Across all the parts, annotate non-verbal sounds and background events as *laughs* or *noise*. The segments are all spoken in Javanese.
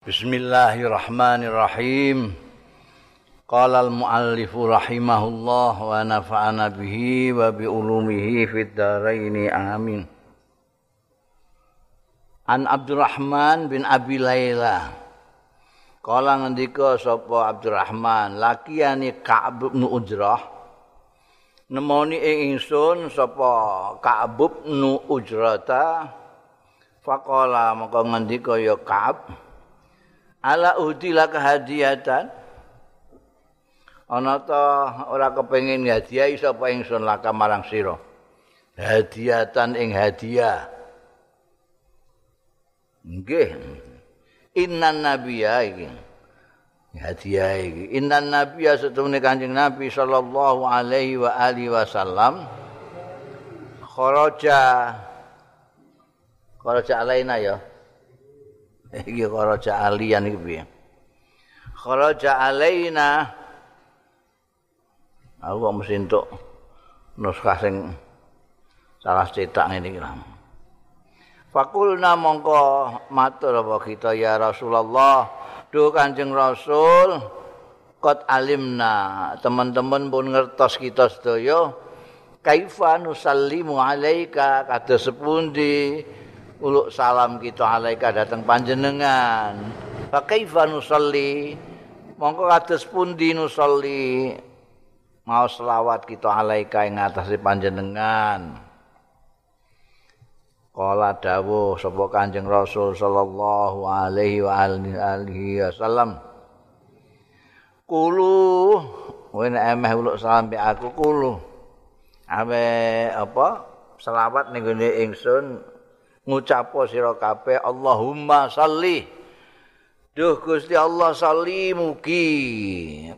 Bismillahirrahmanirrahim. Qala al-muallif rahimahullah wa nafa'ana bihi wa bi ulumihi fid dharain amin. An Abdurrahman bin Abi Laila. Kala ngendika sapa Abdurrahman, lakiyane Ka'ab bin Ujrah. Nemoni ing ingsun sapa Ka'ab bin Ujrata. Faqala maka ngendika ya Ka'ab ala udila kehadiatan. Ana ta ora kepengin hadiah sapa ingsun laka marang sira? Hadiatan ing hadiah. Nggih. Innan nabiyya iki. Hadiah iki. Innan nabiyya setemene kanjeng nabi sallallahu alaihi wa alihi wasallam. Kharaja. Kharaja alaina ya iki kharaja alian iki piye? Kharaja alaina. Aku kok mesti entuk nuskah sing salah cetak ngene iki Fakulna mongko matur apa kita ya Rasulullah Duh Kanjeng Rasul kot alimna. Teman-teman pun ngertos kita sedaya kaifa nusallimu alaika? Kados sepundi uluk salam kita alaika datang panjenengan. Fa kaifa nusalli? Mongko kados pundi nusalli? Mau selawat kita alaika ing atase panjenengan. Kala dawuh sapa Kanjeng Rasul sallallahu alaihi wa alihi wasallam Kulu. Wen emeh uluk salam aku kulu. Ame apa? Selawat ning ingsun ngucapo sira kabeh Allahumma shalli Duh Gusti Allah sholli mugi.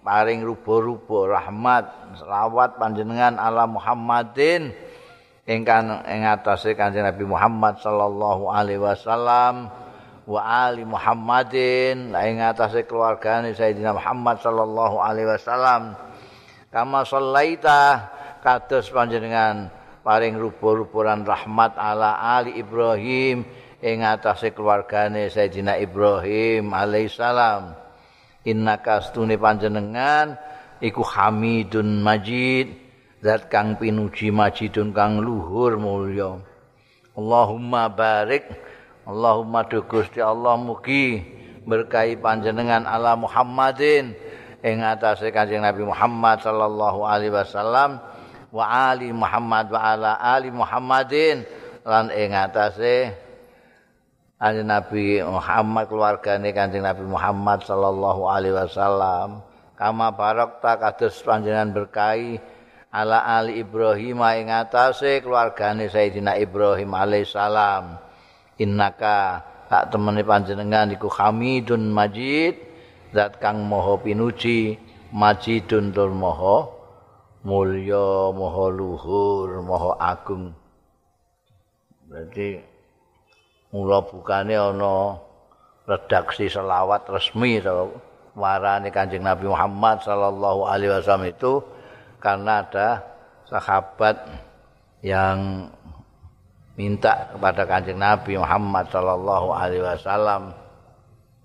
Paring rubo-rubo rahmat selawat panjenengan ala Muhammadin. Ingkang ing atase Kanjeng Nabi Muhammad sallallahu alaihi wasallam wa ali Muhammadin. Ing atase keluargane Sayyidina Muhammad sallallahu alaihi wasallam. Kama sallaita kados panjenengan paring rupa-rupuran rahmat ala ali Ibrahim ing atase keluargane Sayyidina Ibrahim alaihissalam. Innaka astune panjenengan iku Hamidun Majid zat kang pinuji majidun kang luhur mulya. Allahumma barik Allahumma du Gusti Allah mugi berkahi panjenengan ala Muhammadin ing atase Kanjeng Nabi Muhammad sallallahu alaihi wasallam wa ali Muhammad wa ala ali Muhammadin. Lan ing atase Ali Nabi Muhammad keluargane Kanjeng Nabi Muhammad sallallahu alaihi wasallam. Kama barokta kados panjenengan berkahi ala ali Ibrahim ing atase keluargane Sayyidina Ibrahim alaihissalam innaka tak temene panjenengan iku Hamidun Majid zat kang maha pinuji Majidun tur maha mulya maha luhur maha agung. Berarti mula bukane ana redaksi selawat resmi to warane Kanjeng Nabi Muhammad sallallahu alaihi wasallam itu karena ada sahabat yang minta kepada Kanjeng Nabi Muhammad sallallahu alaihi wasallam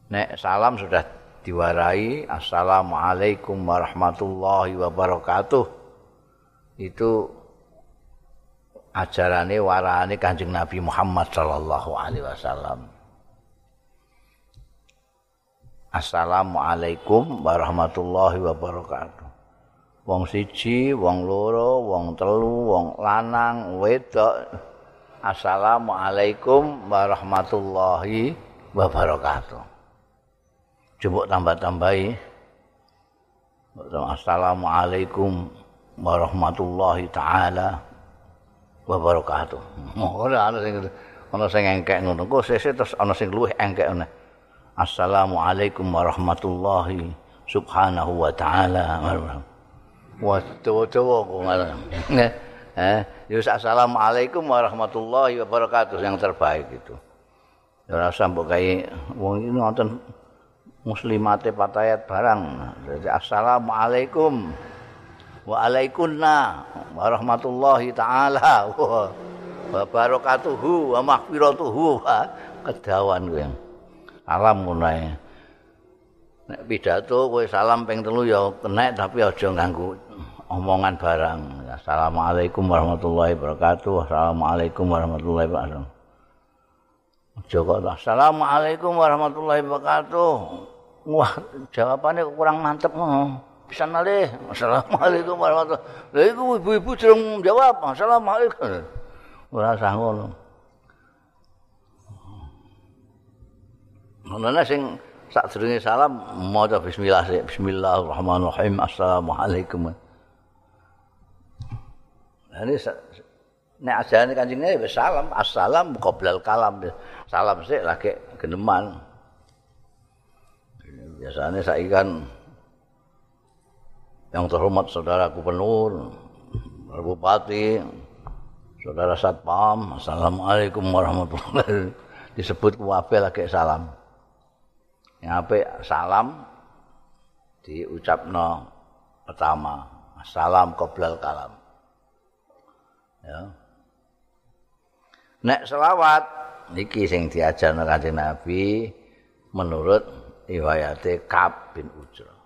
nek salam sudah diwarai assalamualaikum warahmatullahi wabarakatuh itu ajarane warane Kanjeng Nabi Muhammad sallallahu alaihi wasallam. Assalamualaikum warahmatullahi wabarakatuh. Wong siji, wong loro, wong telu, wong lanang, wedok. Assalamualaikum warahmatullahi wabarakatuh. Coba tambah-tambahi. Assalamualaikum warahmatullahi taala wabarakatuh. *laughs* Ora ana sing ana sing engkek ngono. Kok sesuk terus ana sing luwih engkek ngene. Assalamualaikum warahmatullahi subhanahu wa taala. Wah, dawa-dawa kok. *laughs* Eh, ya assalamualaikum warahmatullahi wabarakatuh yang terbaik itu. Ya ora usah mbok gawe wong iki nonton muslimate patayat barang. Jadi assalamualaikum wa warahmatullahi taala wa barakatuhu wa mahfiratuhu kedawan kuwi alam ngono nek pidato kowe salam ping telu ya kenek tapi aja ganggu omongan barang. Assalamualaikum warahmatullahi wabarakatuh. Assalamualaikum warahmatullahi wabarakatuh. Aja kok Assalamualaikum warahmatullahi wabarakatuh. Wah, jawabannya kurang mantep ngono. Bisa nalih. Assalamualaikum warahmatullahi iku ibu-ibu durung jawab. Assalamualaikum. Ora usah ngono. Ngono sing sak salam maca bismillah bismillahirrahmanirrahim assalamualaikum nah, ini nek ajane kancing wis salam assalam qoblal kalam salam sik lagi geneman biasanya saya kan yang terhormat saudara gubernur bupati saudara satpam assalamualaikum warahmatullahi disebut kuwabe lagi salam. Apik salam diucapno pertama. Salam qoblal kalam. Ya. Nek selawat niki sing diajarno kanjeng Nabi menurut riwayate Kab bin Ujra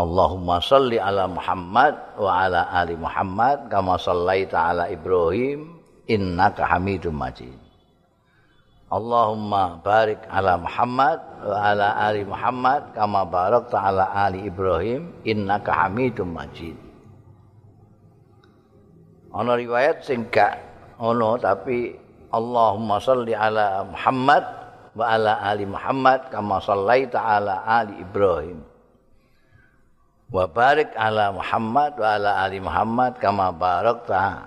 Allahumma salli ala Muhammad wa ala ali Muhammad kama sallaita ala Ibrahim innaka Hamidum Majid Allahumma barik ala Muhammad wa ala ali Muhammad kama barakta ala ali Ibrahim innaka Hamidum Majid. Ana riwayat sing ono tapi Allahumma salli ala Muhammad wa ala ali Muhammad kama sallaita ala ali Ibrahim. Wa barik ala Muhammad wa ala ali Muhammad kama barakta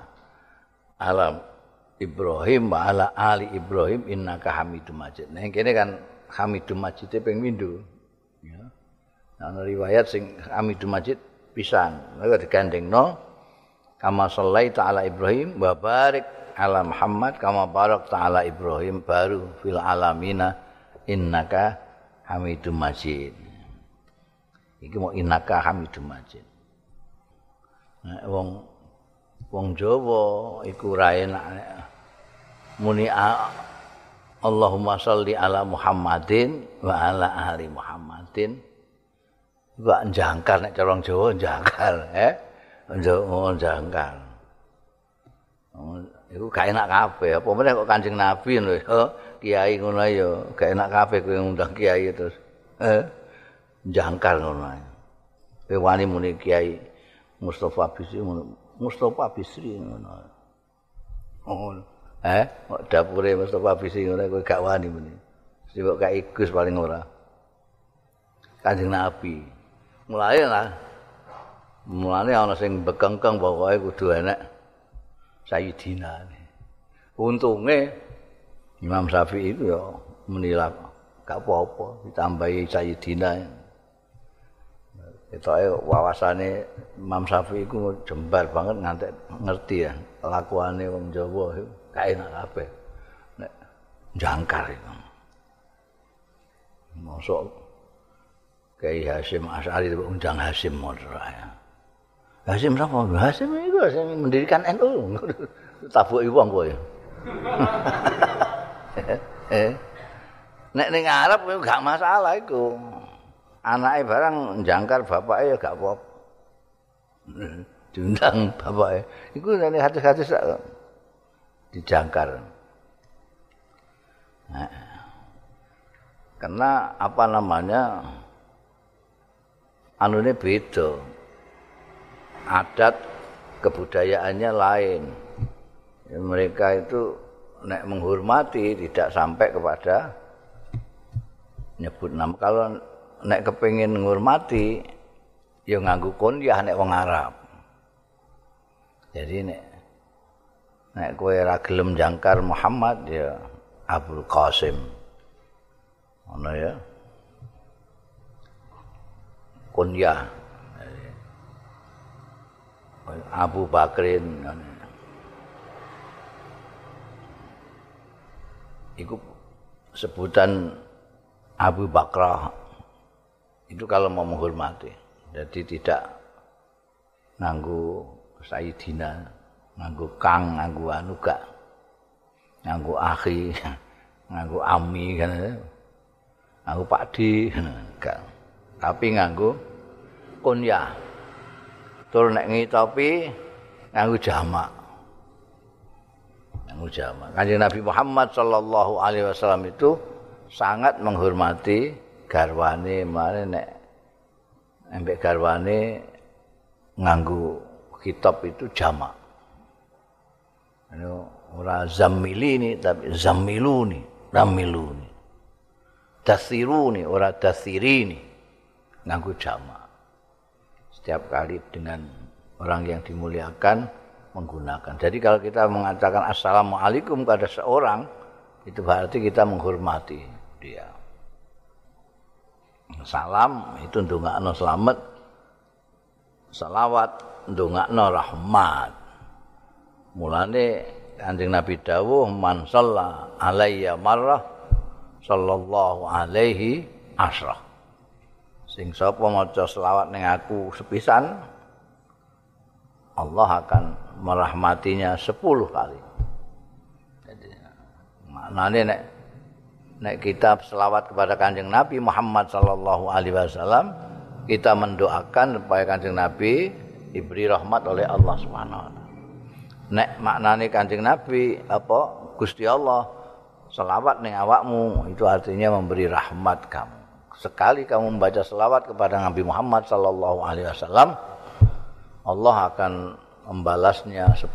ala Ibrahim wa ala ali Ibrahim innaka Hamidum Majid. Nah, kene kan Hamidum Majid ping pindho. Ya. Ana riwayat sing Hamidum Majid pisan. Maka digandengno kama sallaita ala Ibrahim wa barik ala Muhammad kama barak ta'ala Ibrahim baru fil alamina innaka Hamidum Majid. Iki mau innaka Hamidum Majid. Nah, wong wong Jawa iku ra enak muni Allahumma sholli ala Muhammadin wa ala ahli Muhammadin. Wa jangkar nek cara Jawa jangkar eh? Jawa jangkar oh, iku gak enak kabeh. Apa meneh kok Kanjeng Nabi lho kiai ngono ya gak enak kabeh kowe ngundang kiai terus eh jangkar ngono ae kowe wani muni kiai Mustafa Bisri Mustafa Bisri ngono oh Eh, dapure Mustafa Bisi ngono kowe gak wani meni. Sibuk gak ikus paling ora. Kanjeng Nabi. Mulai lah. Mulane ana sing bekengkeng pokoke kudu enek Sayyidina. Untunge Imam Syafi'i itu ya menilai gak apa-apa ditambahi Sayyidina. Etoke wawasane Imam Syafi'i iku jembar banget ngantek ngerti ya kelakuane wong Jawa itu. gak enak kabeh. Nek jangkar itu. Masuk Kiai Hasim Asari itu undang Hasim Modraya. Hasim siapa? Hasim itu Hasim mendirikan NU. Tabuk ibu kowe. *laughs* eh. Nek ning Arab gak masalah iku. Anake barang jangkar bapake ya gak apa-apa. Diundang bapake. Iku nek hadis-hadis dijangkar. Nah, karena apa namanya anu ini beda adat kebudayaannya lain mereka itu nek menghormati tidak sampai kepada nyebut nama kalau nek kepingin menghormati ya nganggu kunyah nek wong Arab. Jadi nek nek kowe ora gelem jangkar Muhammad ya Abdul Qasim. Ngono ya. Kunyah Abu Bakrin Iku sebutan Abu Bakrah itu kalau mau menghormati. Jadi tidak nganggu Sayyidina nganggo kang nganggo anu gak. Nganggo akhi *laughs* nganggo ami kan. Nganggo pakdi enggak tapi nganggo kunyah tur nek ngitopi nganggo jamak. Nganggo jamak. Kanjeng Nabi Muhammad sallallahu alaihi wasallam itu sangat menghormati garwane mare nek embek garwane nganggo kitab itu jamak. Ora zammilini tapi zammiluni ramiluni dasiruni ora dasirini nganggo jamak. Setiap kali dengan orang yang dimuliakan menggunakan. Jadi kalau kita mengatakan assalamualaikum kepada seorang itu berarti kita menghormati dia salam itu ndongakno selamat salawat ndongakno rahmat. Mulane kanjeng Nabi dawuh man alayya marrah sallallahu alaihi asrah. Sing sapa maca selawat ning aku sepisan Allah akan merahmatinya 10 kali. Jadi maknane nek nek kita selawat kepada kanjeng Nabi Muhammad sallallahu alaihi wasallam kita mendoakan supaya kanjeng Nabi diberi rahmat oleh Allah Subhanahu wa taala. Nek maknane kanjeng Nabi apa Gusti Allah selawat ning awakmu itu artinya memberi rahmat kamu. Sekali kamu membaca selawat kepada Nabi Muhammad sallallahu alaihi wasallam Allah akan membalasnya 10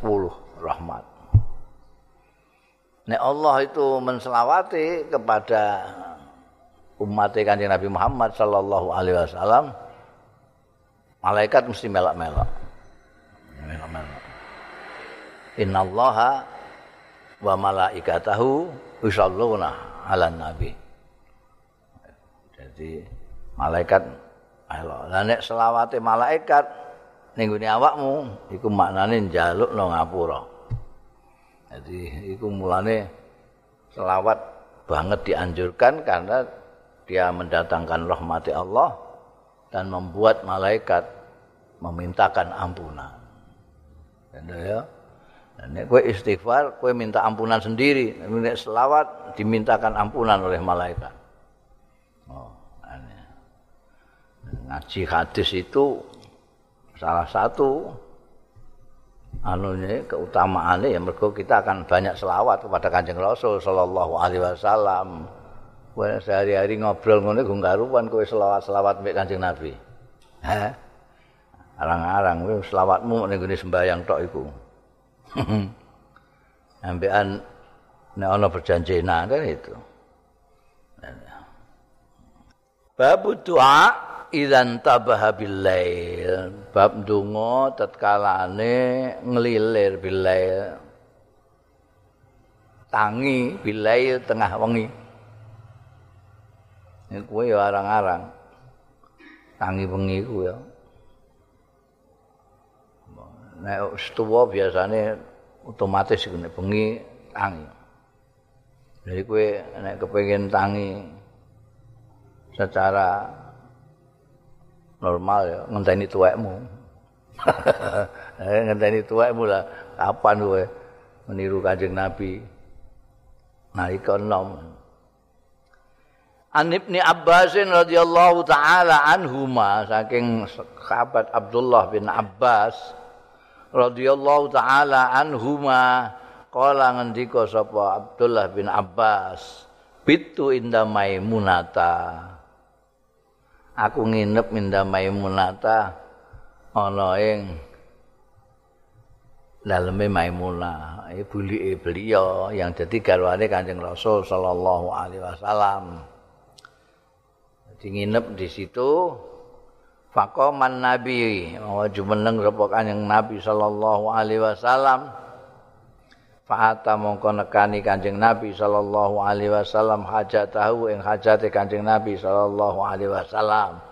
rahmat. Nek Allah itu menselawati kepada umat kanjeng Nabi Muhammad sallallahu alaihi wasallam malaikat mesti melak-melak. Melak-melak. Innallaha wa malaikatahu yusalluna 'alan nabi. Jadi malaikat Allah. Lah nek selawate malaikat ning awakmu iku maknane njalukno ngapura. Jadi itu mulane selawat banget dianjurkan karena dia mendatangkan rahmati Allah dan membuat malaikat memintakan ampunan. Dan ya, dan kue istighfar, kue minta ampunan sendiri. Nek selawat dimintakan ampunan oleh malaikat. Oh, aneh. Ngaji hadis itu salah satu anunya keutamaannya ya mergo kita akan banyak selawat kepada Kanjeng Rasul sallallahu alaihi wasallam. Kowe sehari-hari ngobrol ngene go karuan kowe selawat-selawat mbek Kanjeng Nabi. Heh. Arang-arang kowe selawatmu ning gone sembahyang tok iku. *laughs* Ambekan nek ana perjanjian kan itu. Bab doa idzan tabaha billail. Bab donga tatkalane nglilir billail. Tangi billail tengah wengi. Ini kuwe ya arang-arang. Tangi wengi ku ya. Nek setuwa biasane otomatis nek bengi tangi. Jadi kuwe nek kepengin tangi secara normal ya ngenteni tuwekmu. *laughs* Eh ngenteni tuwekmu lah kapan kowe meniru Kanjeng Nabi nalika enom. An Ibni Abbas radhiyallahu taala anhuma saking sahabat Abdullah bin Abbas radhiyallahu taala anhuma kala ngendika sapa Abdullah bin Abbas bitu inda maimunata aku nginep minda maimunata ana ing daleme maimuna. Ibu li beliau yang jadi garwane kanjeng rasul sallallahu alaihi wasallam. Jadi nginep di situ faqaman nabi. Mau jumeneng sapa kanjeng nabi sallallahu alaihi wasallam Fa'ata mongko nekani Kanjeng Nabi sallallahu alaihi wasallam hajatahu ing hajate Kanjeng Nabi sallallahu alaihi wasallam.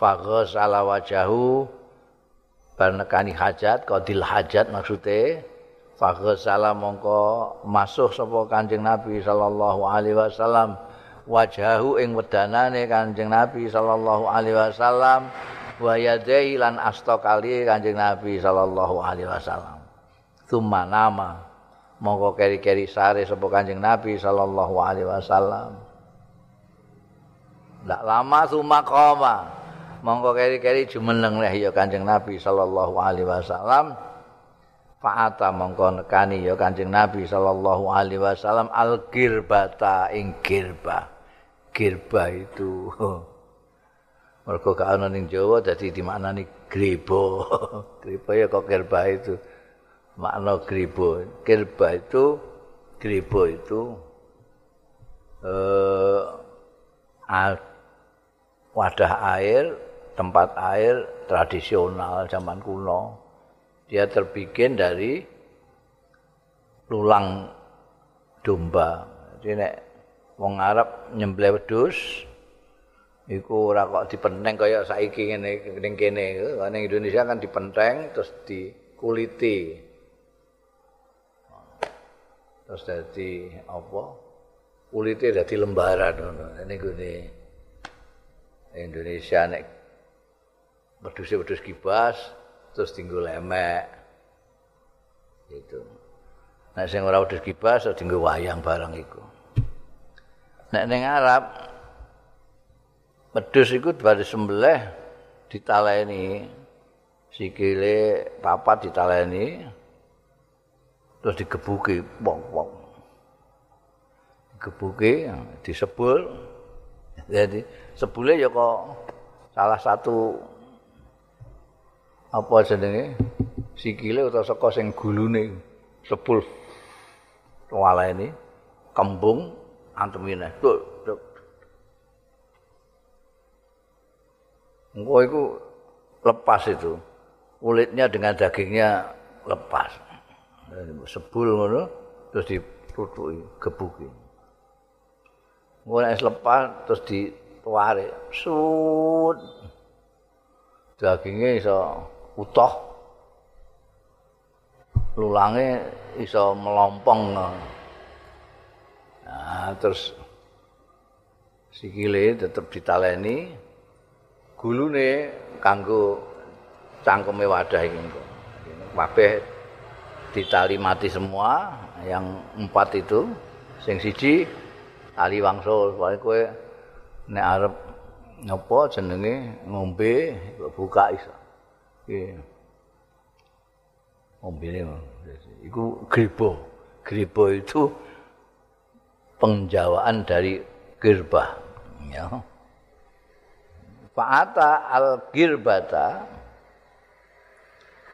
Faghsala wajahu bar nekani hajat qadil hajat maksude faghsala mongko masuk sapa Kanjeng Nabi sallallahu alaihi wasallam wajahu ing wedanane Kanjeng Nabi sallallahu alaihi wasallam wa yadai lan astokali Kanjeng Nabi sallallahu alaihi wasallam. Tsumma nama monggo keri-keri sare sapa Kanjeng Nabi sallallahu alaihi wasallam. ndak lama sumakoma mongko keri-keri jumeneng leh ya Kanjeng Nabi sallallahu alaihi wasallam Fa'ata mongko nekani ya Kanjeng Nabi sallallahu alaihi wasallam al-girbata ing girba. Girba itu mergo gak ana ning Jawa dadi dimaknani grebo. *laughs* grebo ya kok girba itu. Makna grebo. Girba itu grebo itu eh wadah air, tempat air tradisional zaman kuno. dia terbikin dari tulang domba. Jadi nek wong Arab nyembelih wedhus iku ora kok dipenteng kaya saiki ngene ning kene. Ning Indonesia kan dipenteng terus dikuliti. Terus dadi apa? Kulite dadi lembaran ngono. Niku Indonesia nek wedhus-wedhus kibas terus tinggal lemek itu nek sing ora wedhus kibas terus tinggal wayang barang iku nek ning Arab wedhus iku bar sembelih ditaleni sikile papat ditaleni terus digebuki wong-wong digebuki disebul. Jadi sebule ya kok salah satu apa jenenge? Sikile utawa saka sing gulune sepul wala ini kembung antemine tuk tuk engko iku lepas itu. Kulitnya dengan dagingnya lepas sebul ngono terus ditutuki gebuki. Mulai lepas terus dituare sut. Dagingnya iso utuh. Lulange iso melompong. Nah terus sikile tetep ditaleni. Gulune kanggo cangkeme wadah iki. Kabeh ditali mati semua yang empat itu sing siji tali wangsul pokoke kowe nek arep napa jenenge ngombe buka iso Oke. Ombene iku gribo. Gribo itu pengjawaan dari girba. Ya. Fa'ata al-girbata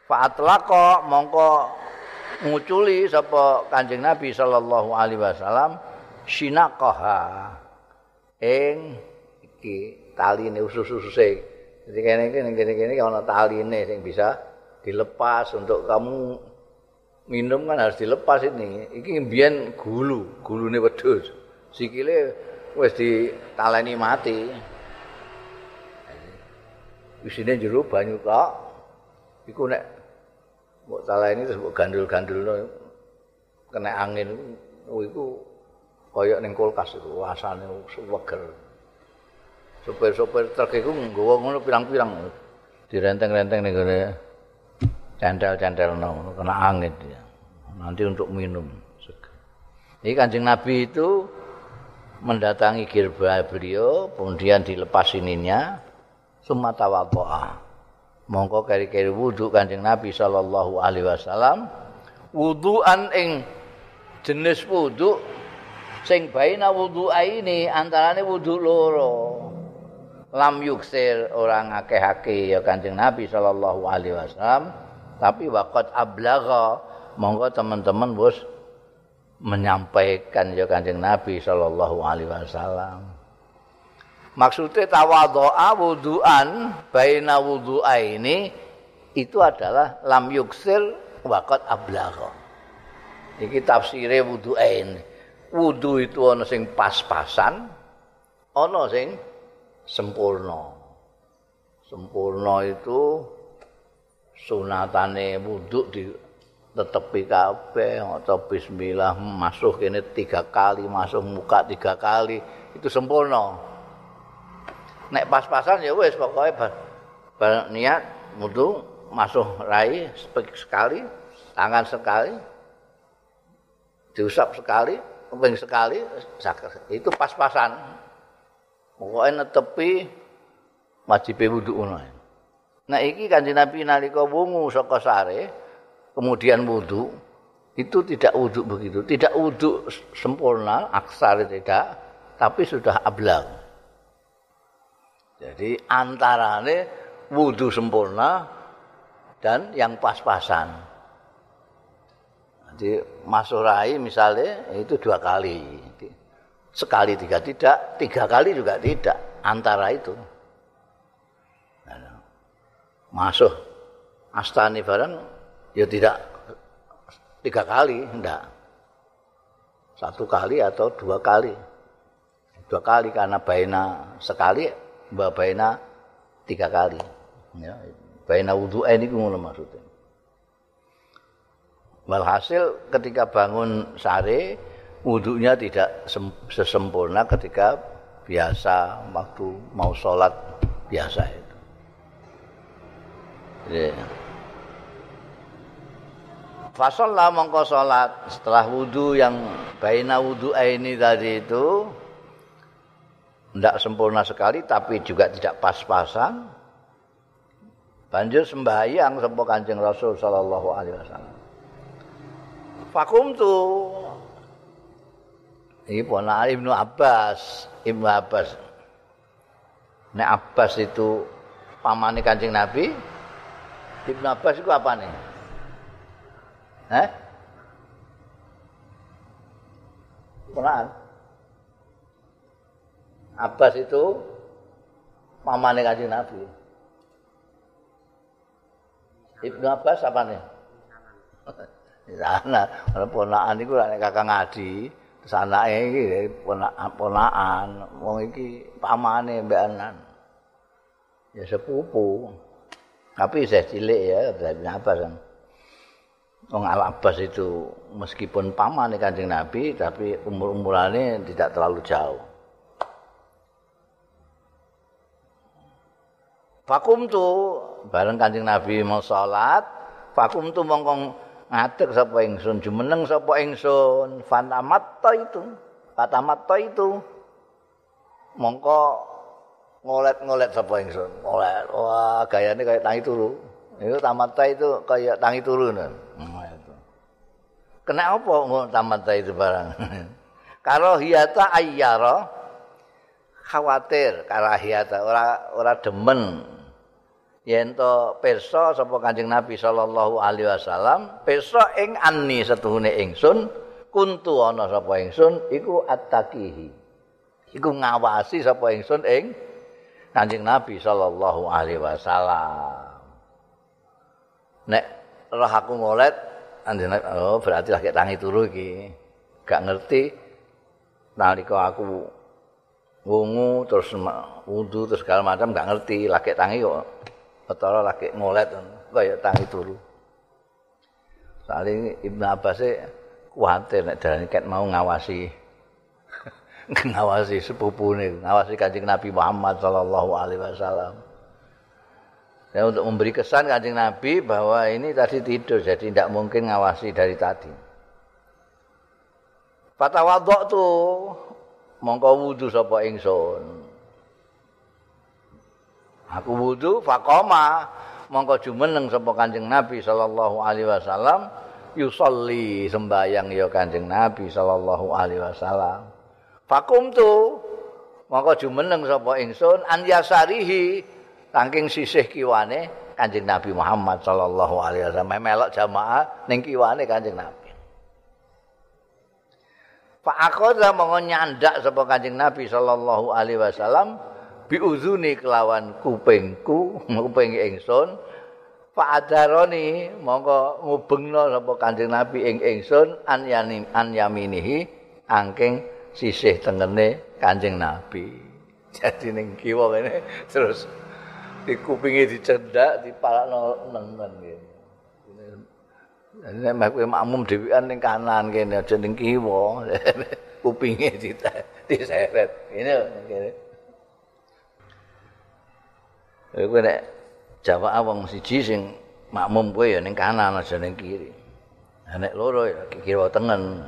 Fa'atlaqo mongko nguculi sapa Kanjeng Nabi sallallahu alaihi wasallam sinaqaha ing iki taline usus-ususe Jadi kene kene kene kene ana taline sing bisa dilepas untuk kamu minum kan harus dilepas ini. Iki mbiyen gulu, gulune wedhus. Sikile wis ditaleni mati. Isine jero banyu kok. Iku nek mbok taleni terus mbok gandul-gandulno kena angin oh, iku kaya ning kulkas itu rasane seger. sopir-sopir truk iku nggawa ngono pirang-pirang direnteng-renteng ning gone cendel-cendel ngono kena angin ya. Nanti untuk minum. Ini kancing Nabi itu mendatangi girba beliau, kemudian dilepas ininya, waboa. Mongko kari-kari wudhu kancing Nabi Sallallahu Alaihi Wasallam, wudhuan ing jenis wudhu, sing baina wudhu ini antarane wudhu loro. lam yuksir orang akeh-akeh ya Kanjeng Nabi sallallahu alaihi wasallam tapi waqat ablagha monggo teman-teman bos menyampaikan ya Kanjeng Nabi sallallahu alaihi wasallam maksudnya tawadhu'a wudu'an baina wudu'a ini itu adalah lam yuksir waqat ablagha iki tafsire wudu'ain wudu itu ana sing pas-pasan ana sing sempurna. Sempurna itu sunatane wudhu di tetepi kabeh atau bismillah masuk ini tiga kali masuk muka tiga kali itu sempurna nek pas-pasan ya wes pokoknya bar, niat wudhu masuk rai sekali tangan sekali diusap sekali keping sekali itu pas-pasan Pokoke netepi wajib wudu ngono. Nah iki Kanjeng Nabi nalika wungu saka sare kemudian wudu itu tidak wudu begitu, tidak wudu sempurna, aksar tidak, tapi sudah ablang. Jadi antarane wudu sempurna dan yang pas-pasan. Jadi masuk rai misalnya itu dua kali. Sekali tiga tidak, tiga kali juga tidak. Antara itu. Masuk astani barang ya tidak tiga kali, enggak. Satu kali atau dua kali. Dua kali karena baina sekali, mbak baina tiga kali. Ya, baina wudhu ini ngono maksudnya. Walhasil ketika bangun sare, wudhunya tidak sesempurna ketika biasa waktu mau sholat biasa itu. Yeah. Fasollah mongko sholat setelah wudhu yang baina wudhu ini tadi itu tidak sempurna sekali tapi juga tidak pas-pasan. Banjur sembahyang sapa Kanjeng Rasul sallallahu alaihi wasallam. Fakum tu Ini pona Ibnu Abbas, Ibnu Abbas. Nek Abbas itu pamane Kanjeng Nabi, Ibnu Abbas itu apa nih? Eh? Quran. Abbas itu mamane kanjeng Nabi. Ibnu Abbas apa nih? Sana, ana ponakan iku nek kakak ngadi, sanake iki ponakan, wong iki pamane mbekan. Ya sepupu. Tapi saya cilik ya, Ibnu Abbas kan. Wong Al Abbas itu meskipun paman Kanjeng Nabi tapi umur-umurannya tidak terlalu jauh. Fakum tu bareng Kanjeng Nabi mau salat, fakum tu mongkong ngadeg sapa ingsun, jumeneng sapa ingsun, fanamatta itu. Fatamatta itu mongko ngolet-ngolet sapa ingsun. Ngolet. Wah, gayane kayak tangi turu. Itu tamata itu kayak tangi turu. Kena apa tamata itu barang? *laughs* Karohiyata ayyara khawatir karahiyata ora ora demen yen to pirsa sapa Kanjeng Nabi sallallahu alaihi wasallam pirsa ing anni setuhune ingsun kuntu ana sapa ingsun iku attaqihi iku ngawasi sapa ingsun ing Kanjeng Nabi sallallahu alaihi wasallam. Nek roh aku ngolet anjene oh berarti lagi tangi turu iki. Gak ngerti. Nalika aku wungu terus wudu terus segala macam gak ngerti. Lagi tangi kok utawa lagi ngolet kaya tangi turu saling Ibnu Abbas e kuwatir nek dalane ket mau ngawasi *laughs* ngawasi sepupune ngawasi Kanjeng Nabi Muhammad sallallahu alaihi wasallam Ya, untuk memberi kesan kanjeng Nabi bahwa ini tadi tidur, jadi tidak mungkin ngawasi dari tadi. Fatawadok tu mongko wudu sapa ingsun. Aku wudu fakoma mongko jumeneng sapa Kanjeng Nabi sallallahu alaihi wasallam yusolli sembayang ya Kanjeng Nabi sallallahu alaihi wasallam. Fakum tu mongko jumeneng sapa ingsun an yasarihi saking sisih kiwane Kanjeng Nabi Muhammad sallallahu alaihi wasallam melok jamaah ning kiwane Kanjeng Nabi. Fa akhadha monggo nyandak sapa Kanjeng Nabi sallallahu alaihi wasallam biuzuni kelawan kupingku, *laughs* kuping ingsun. Fa adaroni monggo ngubengno sapa Kanjeng Nabi ing ingsun an yanim an yaminihi angking sisih tengene Kanjeng Nabi. *laughs* Jadi ning kiwa kene terus di kupinge dicendak dipalakno nengen ngene. Nek mek makmum dhewean ning kanan kene aja ning kiwa. *laughs* kupinge diseret. Ini ngene. Kowe nek jamaah wong siji sing makmum kowe ya ning kanan aja ning kiri. Nek loro ya kiwa tengen.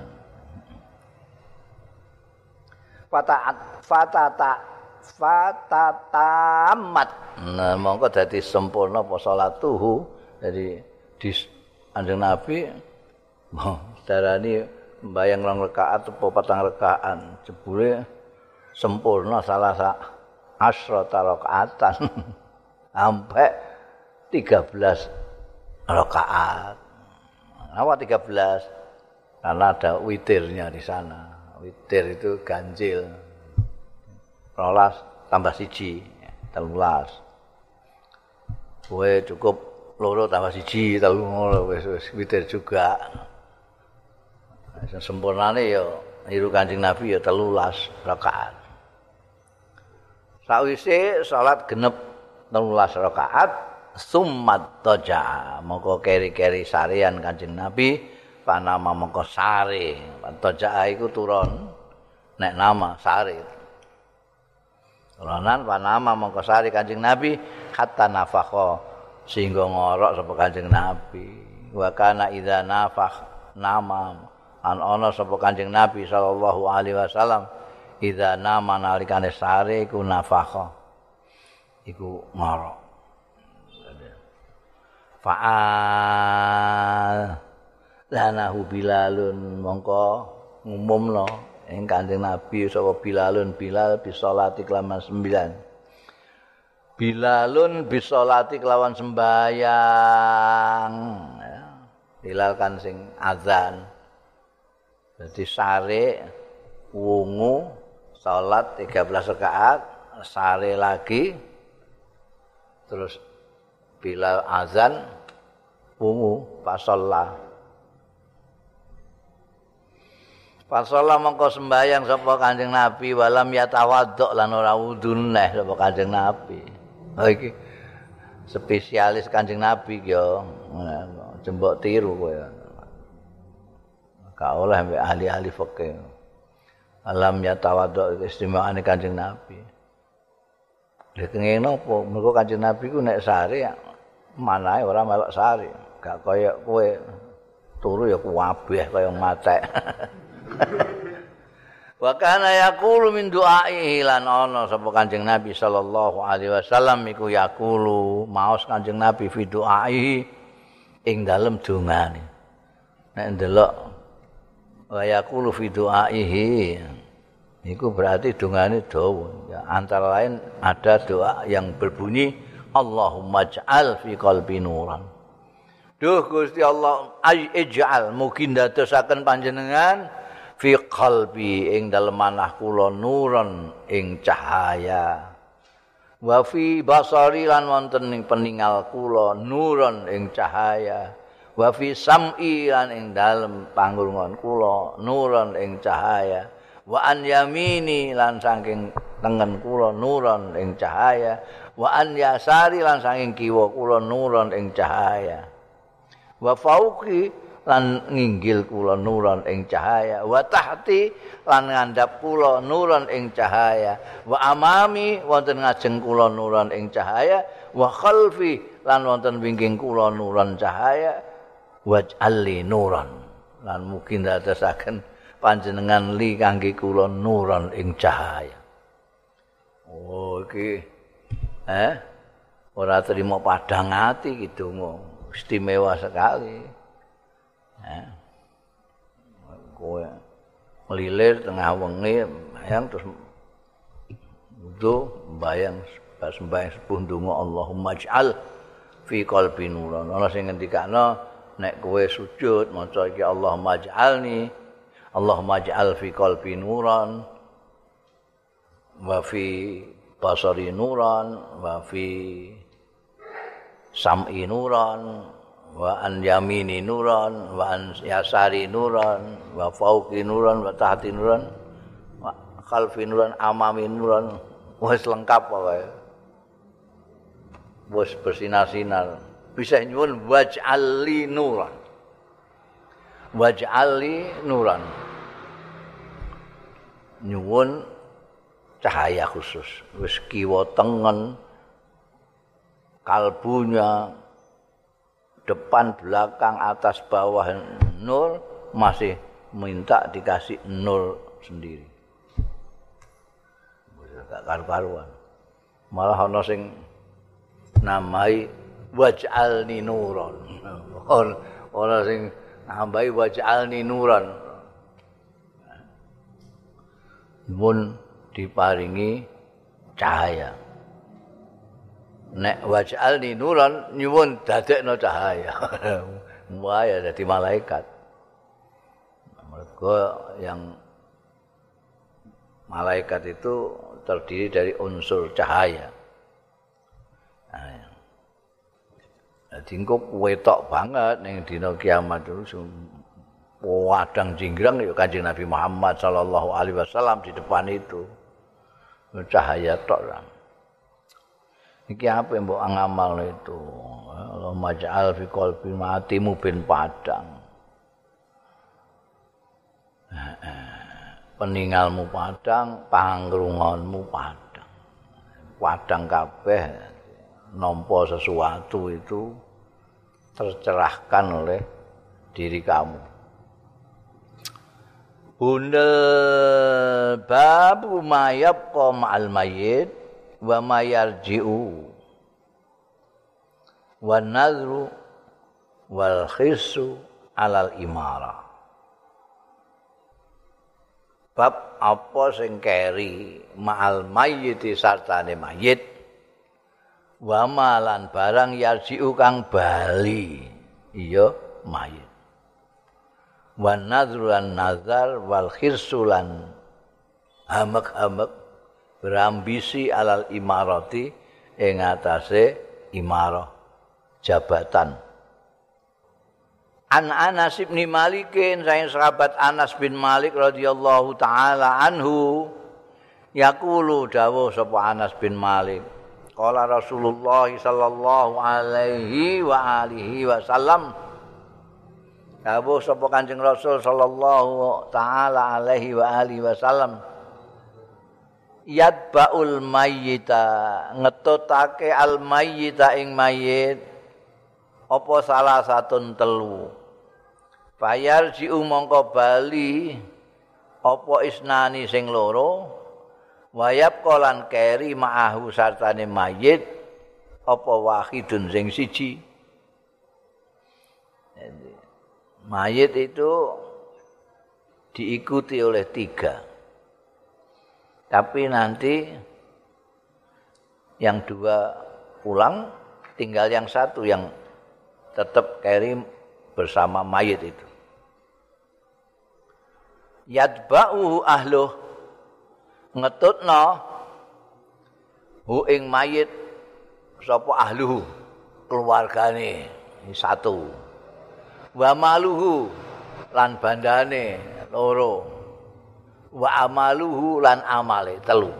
Fata fata fatatamat nah mongko dadi sempurna apa salatuhu jadi di anjing nabi oh, darani mbayang rong rakaat apa patang rakaat jebule sempurna salah sa asrata rakaatan *laughs* sampai 13 rakaat. Apa 13 karena ada witirnya di sana. Witir itu ganjil. Rolas tambah siji telulas. Kue cukup loro tambah siji telu wis wis witir juga. Sempurnane ya niru Kanjeng Nabi ya telulas rakaat. Sawise salat genep telulas rakaat summat toja mongko keri-keri sarian Kanjeng Nabi panama mongko sare toja iku turun. Nek nama sare Ronan panama mongko sari Kanjeng Nabi hatta nafakha sehingga ngorok sapa Kanjeng Nabi. Wa kana idza nama. An ana sapa Kanjeng Nabi sallallahu alaihi wasallam idza nama nalikane sare iku nafakha. Iku ngorok. Fa'al lanahu bilalun mongko ngumumno ing Kanjeng Nabi sapa Bilalun Bilal bisolati kelawan sembilan. Bilalun bisolati kelawan sembayang. Bilal kan sing azan. Jadi sare wungu salat 13 rakaat, sare lagi terus Bilal azan wungu pasolla. Fasala mongko sembayang sapa Kanjeng Nabi walam yatawaddok lan ora wudu neh sapa Kanjeng Nabi. Oh iki spesialis Kanjeng Nabi yo. Jembok tiru kowe. Ka oleh ahli-ahli fikih. Alam yatawaddok istimewaane Kanjeng Nabi. Lha kenging napa? Mergo Kanjeng Nabi ku nek sare manae ora melok sare. Gak kaya kowe turu ya kuwabeh kaya matek. *laughs* Wa kana yaqulu min du'aihi lan ana sapa Kanjeng Nabi sallallahu alaihi wasallam iku yaqulu maos Kanjeng Nabi fi du'aihi ing dalem dongane. Nek ndelok wa yaqulu fi du'aihi iku berarti dongane dawa. Ya, antara lain ada doa yang berbunyi Allahumma ja'al fi qalbi nuran. Duh Gusti Allah ij'al mugi ndadosaken panjenengan fi qalbi ing dalem manah kula nuron ing cahaya wa fi basari lan wonten ing peningal kula nuron ing cahaya wa fi sam'i lan ing dalem pangrungon kula nuron ing cahaya wa an yamini lan saking tengen kula nuron ing cahaya. Wa an yasari lan saking kiwa kula nuron ing cahaya. Wa fauqi lan nginggil kula nuron ing cahaya. Wa tahti lan ngandhap kula nuron ing cahaya. Wa amami wonten ngajeng kula nuron ing cahaya. Wa khalfi lan wonten wingking kula nuron cahaya. Waj'alli nuron. Lan mugi ndadosaken panjenengan li kangge kula nuron ing cahaya. Oh iki eh? Ora terima padang ati gitu istimewa sekali. Kowe melilir tengah wengi bayang terus wudu bayang pas sembahyang sepuh ndonga Allahumma ij'al fi qalbi nuran ana sing ngendikane nek kowe sujud maca iki Allahumma ij'alni Allahumma ij'al fi qalbi nuran wa fi basari nuran wa fi sam'i nuran wa an yamini nuran wa an yasari nuran wa fauqi nuran wa tahti nuran wa khalfi nuran amami nuran. Wis lengkap wae wis bersinar-sinar. Bisa nyuwun waj'ali nuran waj'ali nuran nyuwun cahaya khusus wis kiwa tengen kalbunya depan belakang atas bawah nur masih minta dikasih nur sendiri gak karu-karuan. Malah ana sing namai waj'alni nuron. Ora *laughs* sing nambahi waj'alni nuron. Mun diparingi cahaya. Nek waj'alni nuron nyuwun dadekno cahaya. *laughs* Wah ya dadi malaikat. Mereka yang malaikat itu terdiri dari unsur cahaya. Nah, Jadi engko wetok banget ning dina kiamat itu wadang jinggrang ya Kanjeng Nabi Muhammad sallallahu alaihi wasallam di depan itu. Cahaya tok lah. Iki apa yang mbok ngamal itu? Allah maj'al fi qalbi matimu bin padang. Peninggalmu padang, pangrunganmu padang. Padang kabeh nampa sesuatu itu tercerahkan oleh diri kamu. Bundel babu mayab ma'al mayyit wa ma yarji'u wa nadru wal khisu alal imara bab apa sing keri ma'al mayyiti sartane mayit wa malan barang yarji'u kang bali. Iya mayit. Wa nadru lan nazar wal khisu lan hamek-hamek berambisi alal imarati ing atase imarah jabatan. An Anas bin Malikin saya sahabat Anas bin Malik radhiyallahu taala anhu yaqulu dawuh sapa Anas bin Malik qala Rasulullah sallallahu alaihi wa alihi wasallam dawuh sapa Kanjeng Rasul sallallahu taala alaihi wa alihi wasallam yatbaul mayyita ngetutake al mayyita ing mayit apa salah satun telu? Bayar ji mongko bali apa isnani sing loro wayap kolan keri ma'ahu sartane mayit apa wahidun sing siji? Mayit itu diikuti oleh tiga. Tapi nanti yang dua pulang, tinggal yang satu yang tetap carry bersama mayit itu. Yadba'u ahluh ngetutno hu ing mayit sapa ahluhu keluargane satu. Wa maluhu lan bandane loro. wa amaluhu lan amale telu.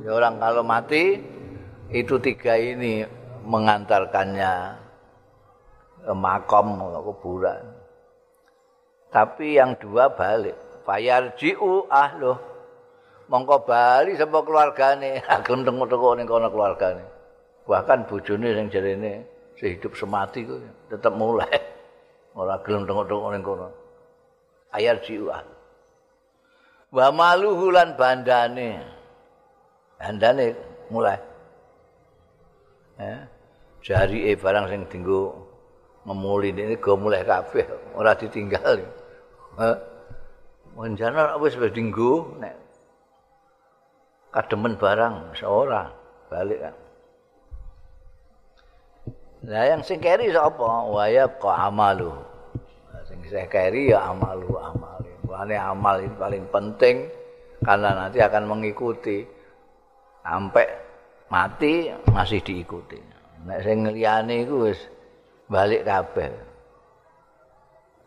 Ya orang kalau mati itu tiga ini mengantarkannya ke makam kuburan. Tapi yang dua balik. Fayarji'u ahluh. Mongko bali sapa keluargane, *laughs* gelem tengok-tengok ning kono keluargane. Bahkan bojone sing jarene sehidup semati ku tetep mulai. *laughs* Ora gelem tengok-tengok ning kono. Ayarji'u ahluh. wa maluhu lan bandane bandane mulai ya jari e barang sing dinggo ngemuli ini go mulai kabeh ora ditinggal eh menjana wis wis dinggo nek kademen barang seorang balik kan Nah yang sing keri sapa? Wa ya qa amalu. Sing sing keri ya amalu amalu. Mulane amal itu paling penting karena nanti akan mengikuti sampai mati masih diikuti. Nek sing liyane iku wis balik kabeh.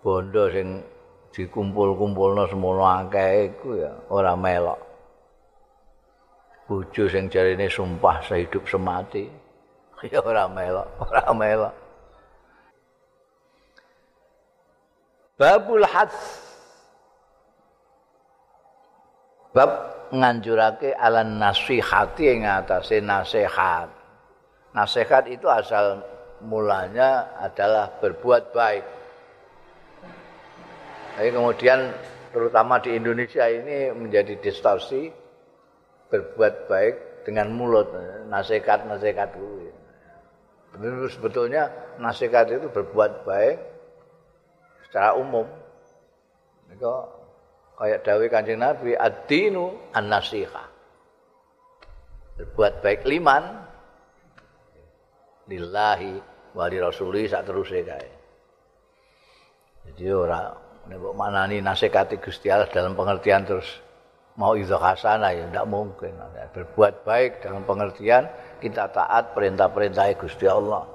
Bondo sing dikumpul-kumpulno semono akeh iku ya ora melok. Bojo sing jarine sumpah sehidup semati *laughs* ya ora melok, ora melok. Babul hadz bab nganjurake ala nasihati ing atase nasihat. Nasihat itu asal mulanya adalah berbuat baik. Tapi kemudian terutama di Indonesia ini menjadi distorsi berbuat baik dengan mulut nasihat-nasihat kuwi. Sebetulnya nasihat itu berbuat baik secara umum. Itu kayak dawe Kanjeng Nabi ad-dinu an-nasihah. Berbuat baik liman lillahi wa li rasuli sak teruse kae. Jadi ora nek manani nasihati Gusti Allah dalam pengertian terus mau itu hasanah ya tidak mungkin. Berbuat baik dalam pengertian kita taat perintah-perintah Gusti Allah.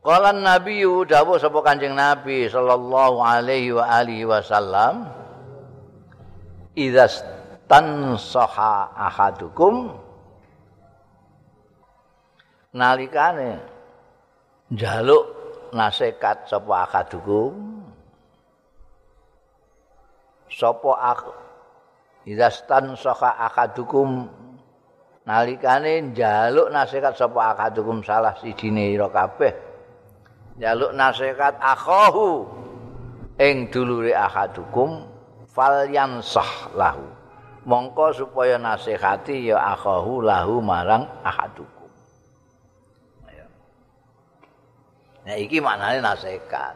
Qala Nabi dawuh sapa Kanjeng Nabi sallallahu alaihi wa alihi wasallam idza tansaha ahadukum nalikane njaluk nasihat sapa ahadukum sapa ak idastan saka akadukum nalikane njaluk nasihat sapa akadukum salah sijine ira kabeh. Njaluk nasihat akhahu ing dulure akadukum falyansah lahu. Mongko supaya nasihati ya akhahu lahu marang akadukum Nah, iki maknanya nasihat.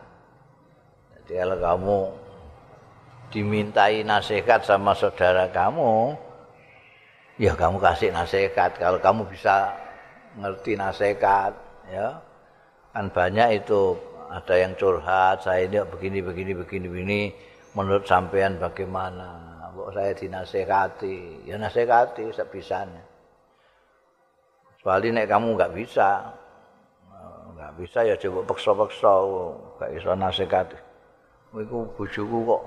Jadi kalau kamu dimintai nasihat sama saudara kamu, ya kamu kasih nasihat. Kalau kamu bisa ngerti nasihat, ya kan banyak itu ada yang curhat, saya ini begini begini begini begini, menurut sampean bagaimana? Kok saya dinasehati? Ya nasehati sebisanya. Kecuali nek kamu nggak bisa, nggak bisa ya coba peksa-peksa, nggak bisa nasehati. Iku bojoku kok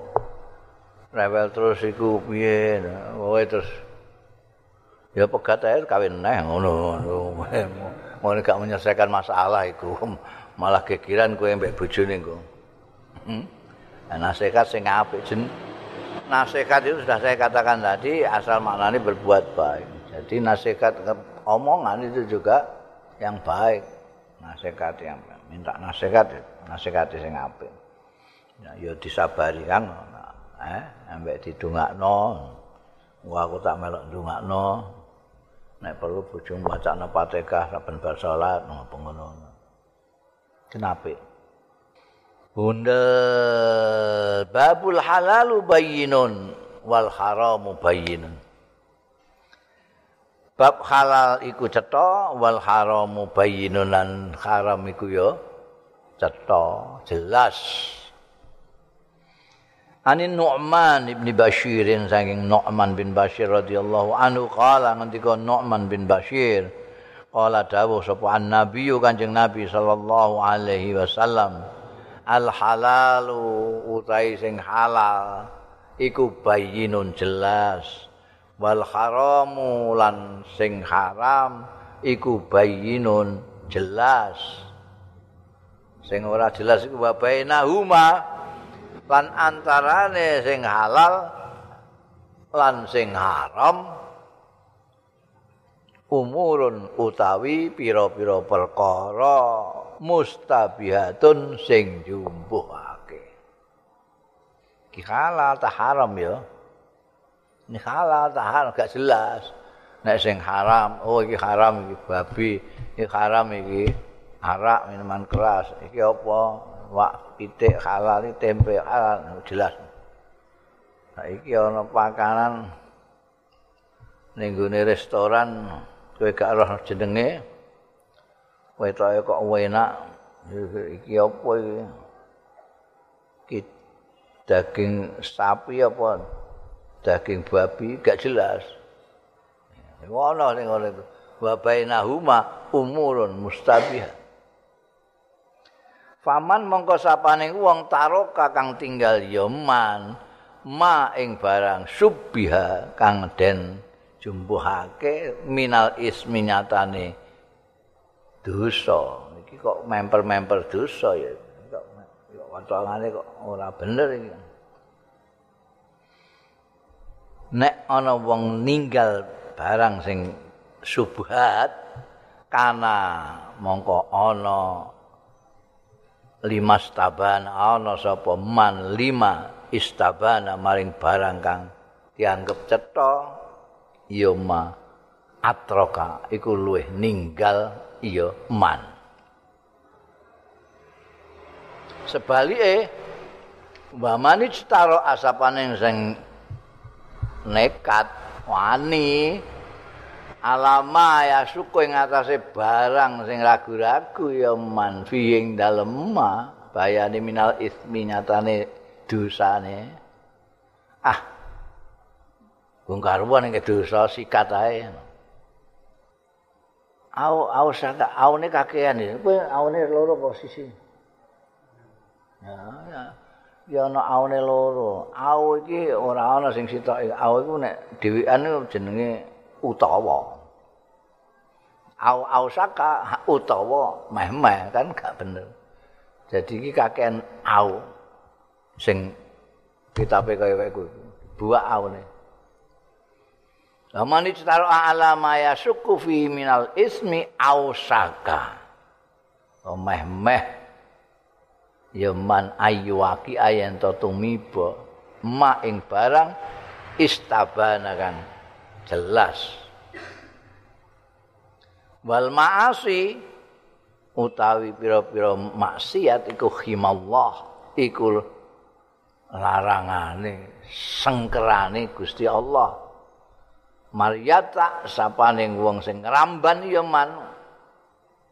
rewel terus iku piye? Wae terus ya pegat ae kawin neh ngono ngono. *laughs* Gak menyelesaikan masalah iku *laughs* malah kekiran kowe mbek bojone engko hmm? nasihat sing apik jen nasihat itu sudah saya katakan tadi asal maknanya berbuat baik. Jadi nasihat omongan itu juga yang baik. Nasihat yang minta nasihat nasihat sing apik. Ya, ya disabari kan eh ambek didongakno. Wah aku tak melok ndongakno. Nek perlu bojomu bacane Fatihah saben bar salat ngopo ngono. Kenapa Bunda babul halalu bayyinun wal haramu bayyinun. Bab halal iku cetha wal haramu bayyinun lan haram iku ya cetha. Jelas Anin Nu'man ibn Bashirin saking Nu'man bin Bashir radhiyallahu anhu qala ngendika Nu'man bin Bashir qala dawuh sapa an-nabi Kanjeng Nabi sallallahu alaihi wasallam al halalu utai sing halal iku bayinun jelas. Wal haramu lan sing haram iku bayinun jelas. Sing ora jelas iku bainahuma lan antarane sing halal lan sing haram umurun utawi pira-pira perkara mustabihatun sing jumbuhake iki halal ta haram ya? Ini halal ta haram gak jelas. Nek sing haram oh iki haram iki babi iki haram iki arak minuman keras iki apa wak pitik halal iki tempe halal. Jelas. Saiki ana pakanan ning gone restoran kowe gak roh jenenge wetoke kok enak. Iki apa iki? Iki daging sapi apa? Daging babi gak jelas. Ngono ning ngene wa bainahuma umurun mustabihah Faman mongko sapane wong taro kakang tinggal ya man ma ing barang subbiha kang den jumbuhake minal ismi nyatane dosa. Iki kok memper-memper dosa ya? Kok watangane kok ora bener iki. Nek ana wong ninggal barang sing subhat kana mongko ana lima staban ana sapa man lima istabana maring barang kang dianggap cetha ya ma atroka iku luwih ninggal ya man. Sebalike mbamani cetaro asapane sing nekat wani alama ya suku ing atase barang sing ragu-ragu ya man fi ing dalem ma. Bayane minal ismi nyatane dosane. Ah. Wong karuan ing dosa sikat ae. Au au saka aune kakean iki. Kowe aune loro posisi ya ya. Ya ana aune loro. Au iki ora ana sing sitok. Au iku nek dhewean jenenge utawa. Au au saka utawa meh-meh kan gak bener. Jadi iki kakean au sing kitabe kaya kowe kuwi. Buak aune. Lamani citaro alama ya suku fi minal ismi au saka. Meh-meh ya man ayyuaki ayen to tumiba ma ing barang istabana kan jelas. Wal maasi utawi pira-pira maksiat iku khimallah iku larangane sengkerane Gusti Allah. Maryata sapane wong sing ngramban ya man.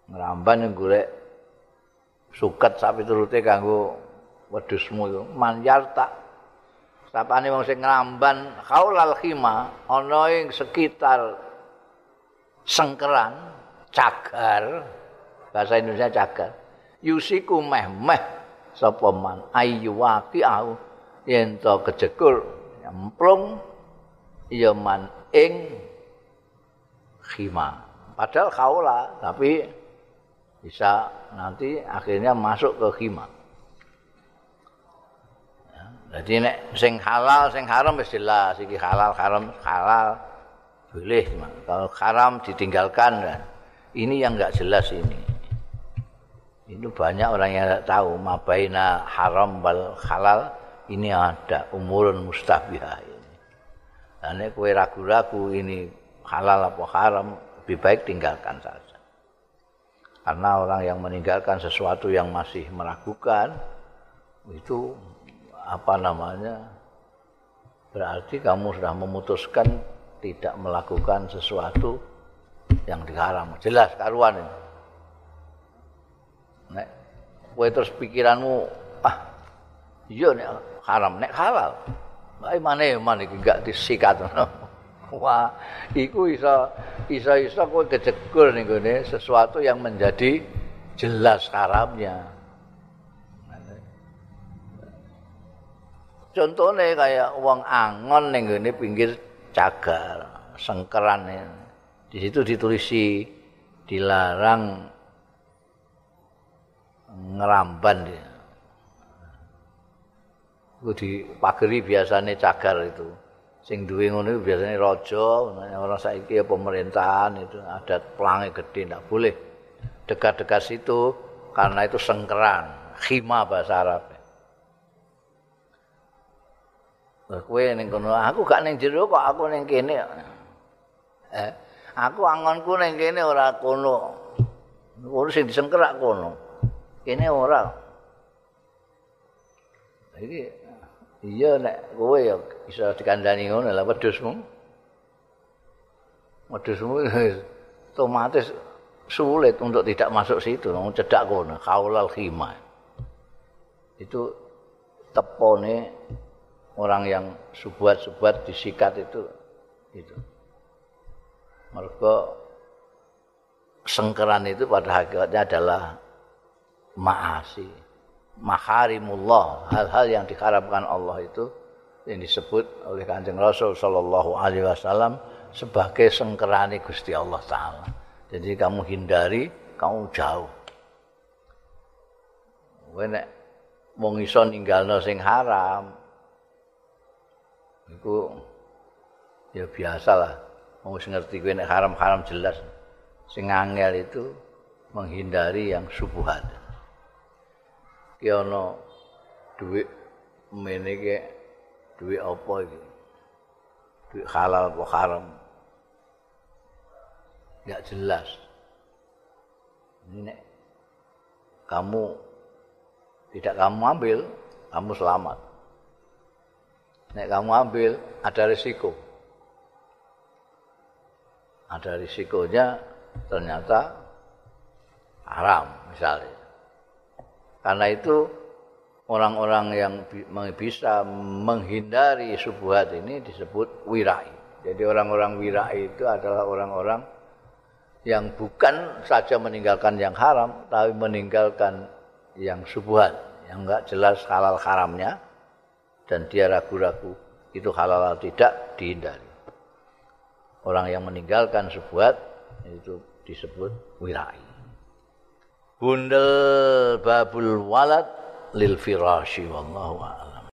Ngramban golek suket sapi turute kanggo wedhusmu iku. Man yarta sapane wong sing ngramban kaulal khima ana ing sekitar sengkeran cagar bahasa Indonesia cagar. Yusiku meh-meh sapa man? Ayu waqi au yen to kejekur nyemplung ya man ing khima padahal kaula tapi bisa nanti akhirnya masuk ke khima Jadi nek sing halal sing haram wis jelas iki halal haram halal boleh kalau haram ditinggalkan kan. Ini yang enggak jelas ini. Itu banyak orang yang tidak tahu mabaina haram wal halal ini ada umurun mustabihah ini. Dan nek kowe ragu-ragu ini halal apa haram lebih baik tinggalkan saja. Karena orang yang meninggalkan sesuatu yang masih meragukan itu apa namanya berarti kamu sudah memutuskan tidak melakukan sesuatu yang diharam. Jelas karuan ini. Nek kowe terus pikiranmu ah iya nek haram nek halal. Bae maneh man iki gak disikat *laughs* wah iku iso iso iso kowe kejegur ning sesuatu yang menjadi jelas haramnya Contohnya kayak uang angon ning ngene pinggir cagar, sengkeran Di situ ditulisi dilarang ngeramban dia. Itu dipageri biasanya cagar itu. Sing duwe ngono biasanya raja, orang saiki ya pemerintahan itu ada pelangi gede ndak boleh dekat-dekat situ karena itu sengkeran, khima bahasa Arab. Kowe ning kono. Aku gak ning jero kok aku ning kene. Eh aku angonku ning kene ora kono. Kono sing disengkerak kono. Kene ora. Iki iya nek kowe ya bisa dikandani ngono lah wedhusmu. Wedhusmu *laughs* otomatis sulit untuk tidak masuk situ. Cedak kono kaulal khima itu tepone orang yang subuat-subuat disikat itu itu mereka sengkeran itu pada hakikatnya adalah maasi maharimullah hal-hal yang diharapkan Allah itu yang disebut oleh kanjeng Rasul Shallallahu Alaihi Wasallam sebagai sengkerani Gusti Allah Taala. Jadi kamu hindari, kamu jauh. Wene mau iso ninggalno sing haram, iku ya biasa lah mau ngerti gue nek haram-haram jelas sing angel itu menghindari yang subuhat ki ana dhuwit mene ki dhuwit apa iki halal apa haram. Enggak jelas. Ini nek kamu tidak kamu ambil, kamu selamat. Nek kamu ambil, ada risiko. Ada risikonya ternyata haram misalnya. Karena itu orang-orang yang bisa menghindari subuhat ini disebut wirai. Jadi orang-orang wirai itu adalah orang-orang yang bukan saja meninggalkan yang haram, tapi meninggalkan yang subuhat, yang enggak jelas halal haramnya, dan dia ragu-ragu itu halal atau tidak dihindari. Orang yang meninggalkan subuhat itu disebut wirai. Bundel babul walad lil firashi wallahu a'lam.